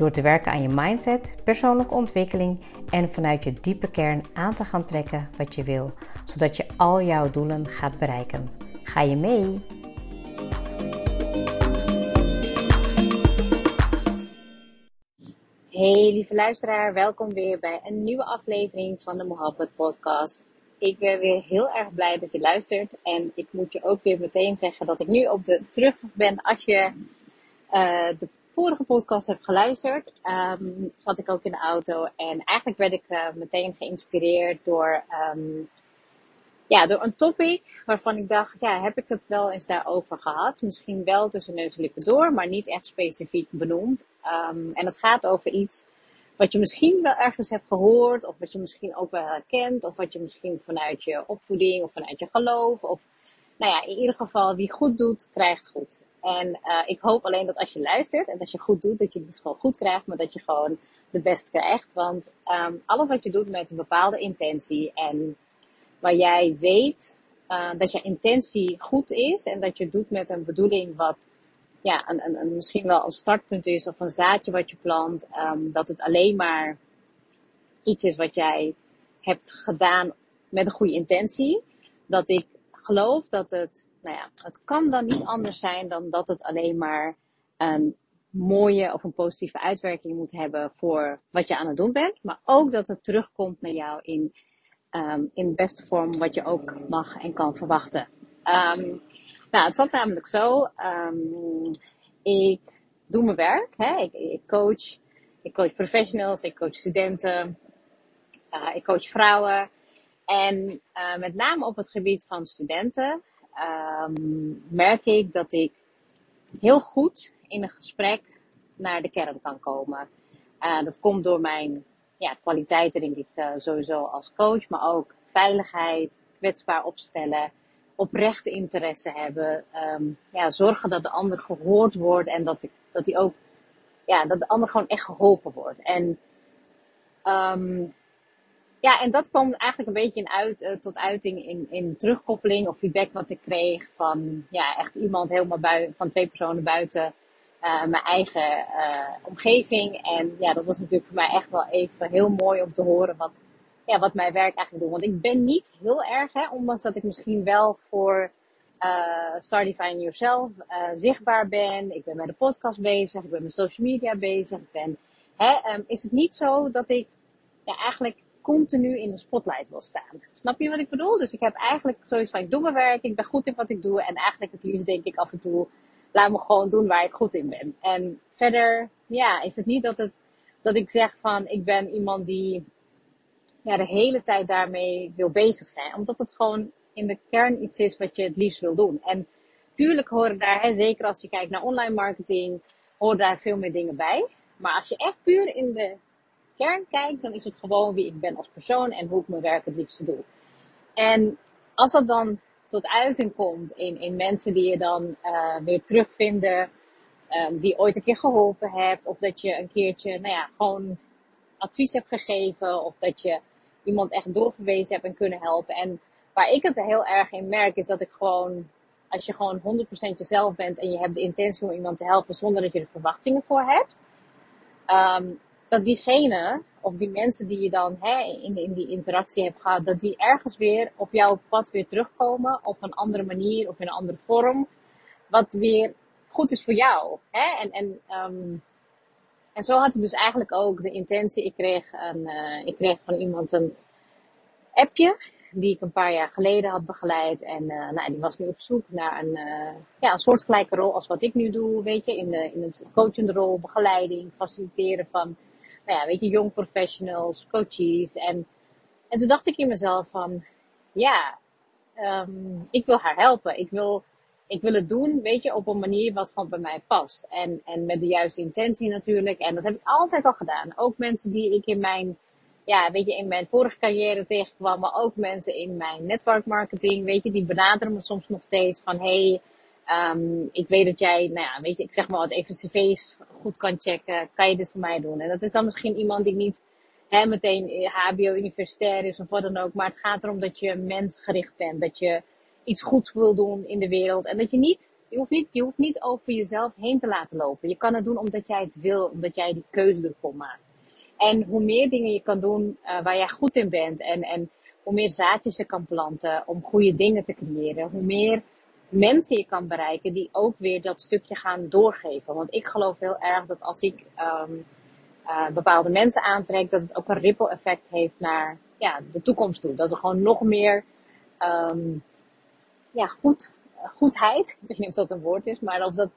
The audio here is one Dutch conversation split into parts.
Door te werken aan je mindset, persoonlijke ontwikkeling en vanuit je diepe kern aan te gaan trekken wat je wil, zodat je al jouw doelen gaat bereiken. Ga je mee? Hey lieve luisteraar, welkom weer bij een nieuwe aflevering van de Mohabbat podcast. Ik ben weer heel erg blij dat je luistert en ik moet je ook weer meteen zeggen dat ik nu op de terugweg ben als je uh, de vorige podcast heb geluisterd, um, zat ik ook in de auto. En eigenlijk werd ik uh, meteen geïnspireerd door, um, ja, door een topic waarvan ik dacht, ja, heb ik het wel eens daarover gehad? Misschien wel tussen neus en lippen door, maar niet echt specifiek benoemd. Um, en het gaat over iets wat je misschien wel ergens hebt gehoord, of wat je misschien ook wel herkent, of wat je misschien vanuit je opvoeding of vanuit je geloof, of nou ja, in ieder geval, wie goed doet, krijgt goed. En uh, ik hoop alleen dat als je luistert en als je goed doet, dat je het gewoon goed krijgt, maar dat je gewoon de best krijgt. Want um, alles wat je doet met een bepaalde intentie en waar jij weet uh, dat je intentie goed is en dat je het doet met een bedoeling wat ja, een, een, een, misschien wel een startpunt is of een zaadje wat je plant, um, dat het alleen maar iets is wat jij hebt gedaan met een goede intentie. Dat ik geloof dat het, nou ja, het kan dan niet anders zijn dan dat het alleen maar een mooie of een positieve uitwerking moet hebben voor wat je aan het doen bent. Maar ook dat het terugkomt naar jou in, um, in de beste vorm wat je ook mag en kan verwachten. Um, nou, het zat namelijk zo. Um, ik doe mijn werk. Hè? Ik, ik, coach. Ik coach professionals. Ik coach studenten. Uh, ik coach vrouwen. En uh, met name op het gebied van studenten um, merk ik dat ik heel goed in een gesprek naar de kern kan komen. Uh, dat komt door mijn ja, kwaliteiten, denk ik, uh, sowieso als coach, maar ook veiligheid, kwetsbaar opstellen, oprechte interesse hebben, um, ja, zorgen dat de ander gehoord wordt en dat, ik, dat, die ook, ja, dat de ander gewoon echt geholpen wordt. En um, ja, en dat kwam eigenlijk een beetje in uit, uh, tot uiting in, in terugkoppeling of feedback wat ik kreeg van ja, echt iemand helemaal buiten, van twee personen buiten uh, mijn eigen uh, omgeving. En ja, dat was natuurlijk voor mij echt wel even heel mooi om te horen wat, ja, wat mijn werk eigenlijk doet. Want ik ben niet heel erg, hè, ondanks dat ik misschien wel voor Start Define Yourself zichtbaar ben. Ik ben met de podcast bezig, ik ben met social media bezig. Ben, hè, um, is het niet zo dat ik ja, eigenlijk continu in de spotlight wil staan. Snap je wat ik bedoel? Dus ik heb eigenlijk zoiets van, ik doe mijn werk, ik ben goed in wat ik doe. En eigenlijk het liefst denk ik af en toe, laat me gewoon doen waar ik goed in ben. En verder, ja, is het niet dat, het, dat ik zeg van, ik ben iemand die ja, de hele tijd daarmee wil bezig zijn. Omdat het gewoon in de kern iets is wat je het liefst wil doen. En tuurlijk horen daar, hè, zeker als je kijkt naar online marketing, horen daar veel meer dingen bij. Maar als je echt puur in de kern kijk, dan is het gewoon wie ik ben als persoon en hoe ik mijn werk het liefste doe. En als dat dan tot uiting komt in, in mensen die je dan uh, weer terugvinden, um, die ooit een keer geholpen hebt, of dat je een keertje, nou ja, gewoon advies hebt gegeven, of dat je iemand echt doorverwezen hebt en kunnen helpen. En waar ik het heel erg in merk, is dat ik gewoon, als je gewoon 100% jezelf bent en je hebt de intentie om iemand te helpen zonder dat je er verwachtingen voor hebt, um, dat diegene, of die mensen die je dan hè, in, in die interactie hebt gehad, dat die ergens weer op jouw pad weer terugkomen op een andere manier of in een andere vorm, wat weer goed is voor jou. Hè? En, en, um, en zo had ik dus eigenlijk ook de intentie, ik kreeg, een, uh, ik kreeg van iemand een appje, die ik een paar jaar geleden had begeleid. En uh, nou, die was nu op zoek naar een, uh, ja, een soortgelijke rol als wat ik nu doe, weet je, in, de, in een coachende rol, begeleiding, faciliteren van nou ja, weet je, young professionals, coaches. En, en toen dacht ik in mezelf van, ja, um, ik wil haar helpen. Ik wil, ik wil het doen, weet je, op een manier wat gewoon bij mij past. En, en met de juiste intentie natuurlijk. En dat heb ik altijd al gedaan. Ook mensen die ik in mijn, ja, weet je, in mijn vorige carrière tegenkwam. Maar ook mensen in mijn networkmarketing, weet je, die benaderen me soms nog steeds van, hey, um, ik weet dat jij, nou ja, weet je, ik zeg maar wat, even cv's goed kan checken. Kan je dit voor mij doen? En dat is dan misschien iemand die niet hè, meteen HBO universitair is of wat dan ook. Maar het gaat erom dat je mensgericht bent. Dat je iets goeds wil doen in de wereld. En dat je niet, je hoeft niet, je hoeft niet over jezelf heen te laten lopen. Je kan het doen omdat jij het wil, omdat jij die keuze ervoor maakt. En hoe meer dingen je kan doen uh, waar jij goed in bent en, en hoe meer zaadjes je kan planten om goede dingen te creëren, hoe meer mensen je kan bereiken die ook weer dat stukje gaan doorgeven. Want ik geloof heel erg dat als ik um, bepaalde mensen aantrek, dat het ook een ripple effect heeft naar ja, de toekomst toe. Dat er gewoon nog meer um, ja, goed, goedheid, ik weet niet of dat een woord is, maar of dat,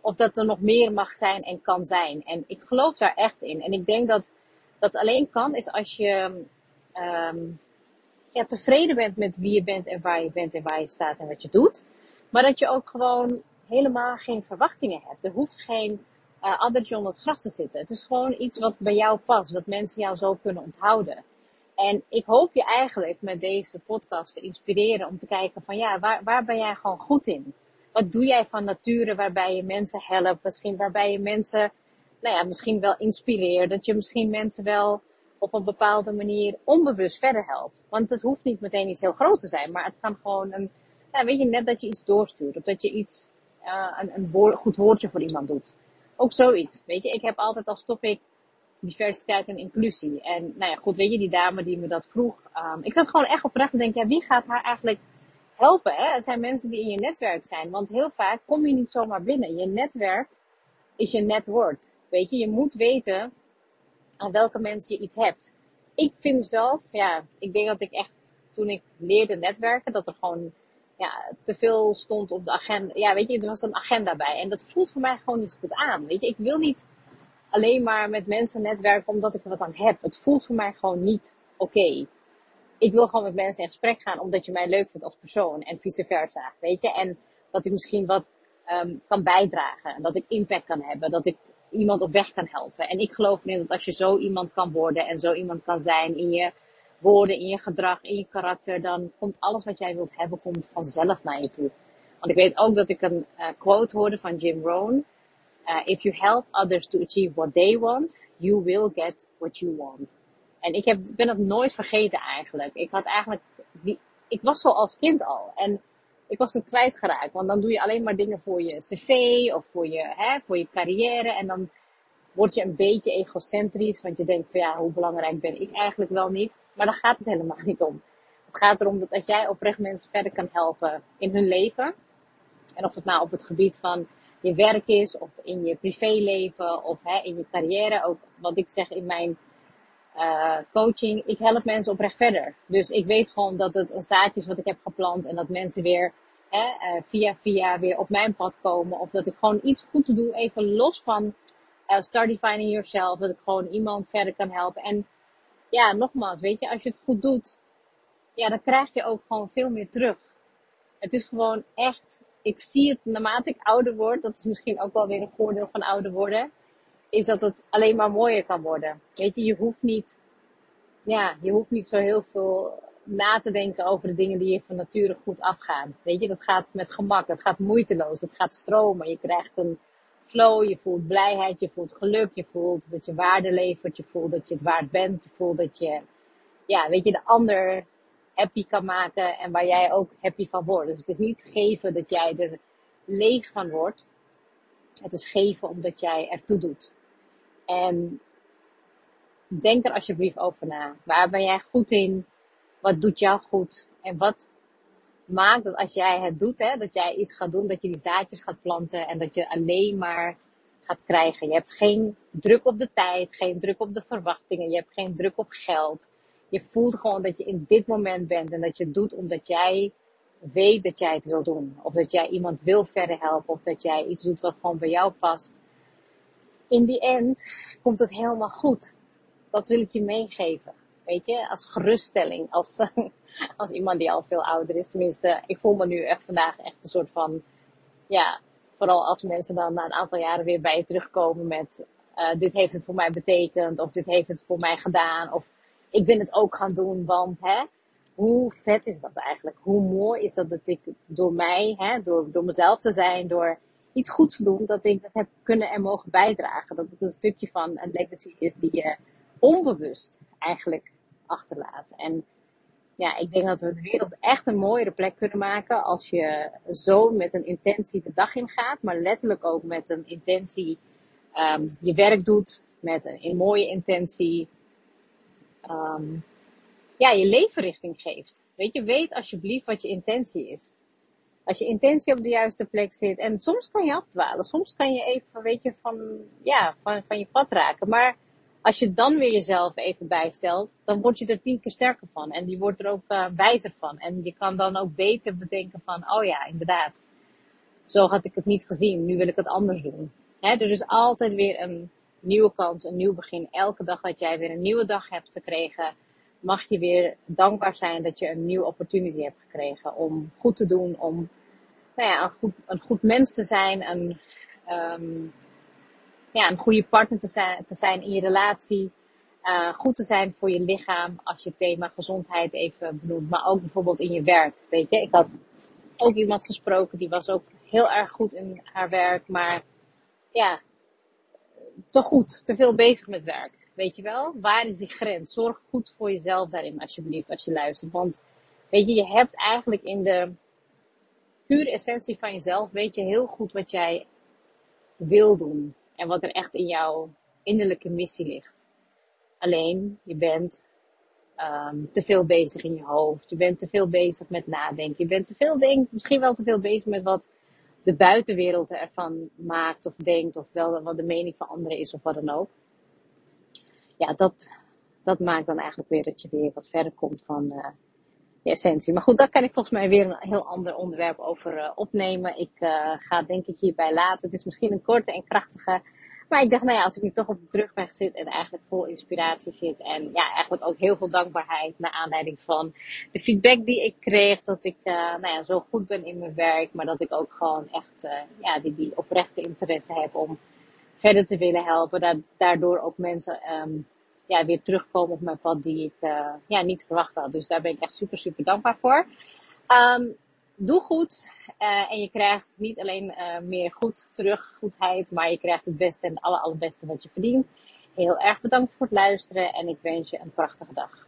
of dat er nog meer mag zijn en kan zijn. En ik geloof daar echt in. En ik denk dat dat alleen kan is als je um, ja, tevreden bent met wie je bent en waar je bent en waar je staat en wat je doet. Maar dat je ook gewoon helemaal geen verwachtingen hebt. Er hoeft geen uh, addertje onder het gras te zitten. Het is gewoon iets wat bij jou past, dat mensen jou zo kunnen onthouden. En ik hoop je eigenlijk met deze podcast te inspireren om te kijken van ja, waar, waar ben jij gewoon goed in? Wat doe jij van nature waarbij je mensen helpt? Misschien waarbij je mensen, nou ja, misschien wel inspireert. Dat je misschien mensen wel op een bepaalde manier onbewust verder helpt. Want het hoeft niet meteen iets heel groots te zijn, maar het kan gewoon een, ja, weet je, net dat je iets doorstuurt. Of dat je iets, uh, een, een goed woordje voor iemand doet. Ook zoiets. Weet je, ik heb altijd als topic diversiteit en inclusie. En nou ja, goed, weet je, die dame die me dat vroeg. Um, ik zat gewoon echt oprecht te denken, ja, wie gaat haar eigenlijk helpen? Hè? Het zijn mensen die in je netwerk zijn. Want heel vaak kom je niet zomaar binnen. Je netwerk is je network. Weet je, je moet weten aan welke mensen je iets hebt. Ik vind zelf, ja, ik denk dat ik echt, toen ik leerde netwerken, dat er gewoon ja, te veel stond op de agenda. Ja, weet je, er was een agenda bij. En dat voelt voor mij gewoon niet goed aan. Weet je, ik wil niet alleen maar met mensen netwerken omdat ik er wat aan heb. Het voelt voor mij gewoon niet oké. Ik wil gewoon met mensen in gesprek gaan omdat je mij leuk vindt als persoon en vice versa, weet je. En dat ik misschien wat um, kan bijdragen, dat ik impact kan hebben, dat ik iemand op weg kan helpen. En ik geloof erin dat als je zo iemand kan worden en zo iemand kan zijn in je woorden, in je gedrag, in je karakter, dan komt alles wat jij wilt hebben, komt vanzelf naar je toe. Want ik weet ook dat ik een uh, quote hoorde van Jim Rohn. Uh, if you help others to achieve what they want, you will get what you want. En ik heb, ben dat nooit vergeten eigenlijk. Ik had eigenlijk, die, ik was zo als kind al. En ik was het kwijtgeraakt. Want dan doe je alleen maar dingen voor je cv of voor je, hè, voor je carrière. En dan word je een beetje egocentrisch. Want je denkt van ja, hoe belangrijk ben ik eigenlijk wel niet. Maar daar gaat het helemaal niet om. Het gaat erom dat als jij oprecht mensen verder kan helpen in hun leven. En of het nou op het gebied van je werk is, of in je privéleven, of hè, in je carrière. Ook wat ik zeg in mijn uh, coaching, ik help mensen oprecht verder. Dus ik weet gewoon dat het een zaadje is wat ik heb geplant en dat mensen weer hè, uh, via via weer op mijn pad komen. Of dat ik gewoon iets goed doe, even los van uh, start defining yourself. Dat ik gewoon iemand verder kan helpen. En ja, nogmaals, weet je, als je het goed doet, ja, dan krijg je ook gewoon veel meer terug. Het is gewoon echt ik zie het naarmate ik ouder word, dat is misschien ook wel weer een voordeel van ouder worden, is dat het alleen maar mooier kan worden. Weet je, je hoeft niet, ja, je hoeft niet zo heel veel na te denken over de dingen die je van nature goed afgaan. Weet je, dat gaat met gemak, het gaat moeiteloos, het gaat stromen. Je krijgt een flow, je voelt blijheid, je voelt geluk, je voelt dat je waarde levert, je voelt dat je het waard bent, je voelt dat je, ja, weet je, de ander happy kan maken en waar jij ook happy van wordt. Dus het is niet geven dat jij er leeg van wordt. Het is geven omdat jij ertoe doet. En denk er alsjeblieft over na. Waar ben jij goed in? Wat doet jou goed? En wat maakt dat als jij het doet, hè, dat jij iets gaat doen, dat je die zaadjes gaat planten en dat je alleen maar gaat krijgen. Je hebt geen druk op de tijd, geen druk op de verwachtingen, je hebt geen druk op geld je voelt gewoon dat je in dit moment bent en dat je het doet omdat jij weet dat jij het wil doen. Of dat jij iemand wil verder helpen. Of dat jij iets doet wat gewoon bij jou past. In die end komt het helemaal goed. Dat wil ik je meegeven. Weet je, als geruststelling. Als, als iemand die al veel ouder is. Tenminste, ik voel me nu echt vandaag echt een soort van ja, vooral als mensen dan na een aantal jaren weer bij je terugkomen met uh, dit heeft het voor mij betekend, of dit heeft het voor mij gedaan, of ik ben het ook gaan doen, want hè, hoe vet is dat eigenlijk? Hoe mooi is dat dat ik door mij, hè, door, door mezelf te zijn, door iets goeds te doen, dat ik dat heb kunnen en mogen bijdragen. Dat het een stukje van een legacy is die je onbewust eigenlijk achterlaat. En ja, ik denk dat we de wereld echt een mooiere plek kunnen maken als je zo met een intentie de dag in gaat, maar letterlijk ook met een intentie um, je werk doet, met een, een mooie intentie um, ja, je leven richting geeft. Weet je, weet alsjeblieft wat je intentie is. Als je intentie op de juiste plek zit. En soms kan je afdwalen. Soms kan je even, weet je, van, ja, van, van je pad raken. Maar als je dan weer jezelf even bijstelt, dan word je er tien keer sterker van. En je wordt er ook uh, wijzer van. En je kan dan ook beter bedenken van, oh ja, inderdaad. Zo had ik het niet gezien. Nu wil ik het anders doen. Er is altijd weer een nieuwe kans, een nieuw begin. Elke dag dat jij weer een nieuwe dag hebt gekregen, mag je weer dankbaar zijn dat je een nieuwe opportunity hebt gekregen om goed te doen, om nou ja, een, goed, een goed mens te zijn, een, um, ja, een goede partner te zijn, te zijn in je relatie. Uh, goed te zijn voor je lichaam, als je thema gezondheid even benoemt, maar ook bijvoorbeeld in je werk. Weet je, ik had ook iemand gesproken die was ook heel erg goed in haar werk, maar ja, te goed, te veel bezig met werk. Weet je wel? Waar is die grens? Zorg goed voor jezelf daarin, alsjeblieft, als je luistert. Want, weet je, je hebt eigenlijk in de pure essentie van jezelf, weet je heel goed wat jij wil doen. En wat er echt in jouw innerlijke missie ligt. Alleen, je bent um, te veel bezig in je hoofd. Je bent te veel bezig met nadenken. Je bent te veel, denk, misschien wel te veel bezig met wat de buitenwereld ervan maakt of denkt. Of wel wat de mening van anderen is of wat dan ook ja, dat, dat maakt dan eigenlijk weer dat je weer wat verder komt van uh, Maar goed, daar kan ik volgens mij weer een heel ander onderwerp over uh, opnemen. Ik uh, ga denk ik hierbij laten. Het is misschien een korte en krachtige. Maar ik dacht, nou ja, als ik nu toch op de terugweg zit en eigenlijk vol inspiratie zit. En ja, eigenlijk ook heel veel dankbaarheid naar aanleiding van de feedback die ik kreeg. Dat ik nou ja, zo goed ben in mijn werk. Maar dat ik ook gewoon echt ja, die, die oprechte interesse heb om verder te willen helpen. Daardoor ook mensen um, ja, weer terugkomen op mijn pad die ik uh, ja, niet verwacht had. Dus daar ben ik echt super, super dankbaar voor. Um, doe goed uh, en je krijgt niet alleen uh, meer goed terug, goedheid, maar je krijgt het beste en het aller, allerbeste wat je verdient. Heel erg bedankt voor het luisteren en ik wens je een prachtige dag.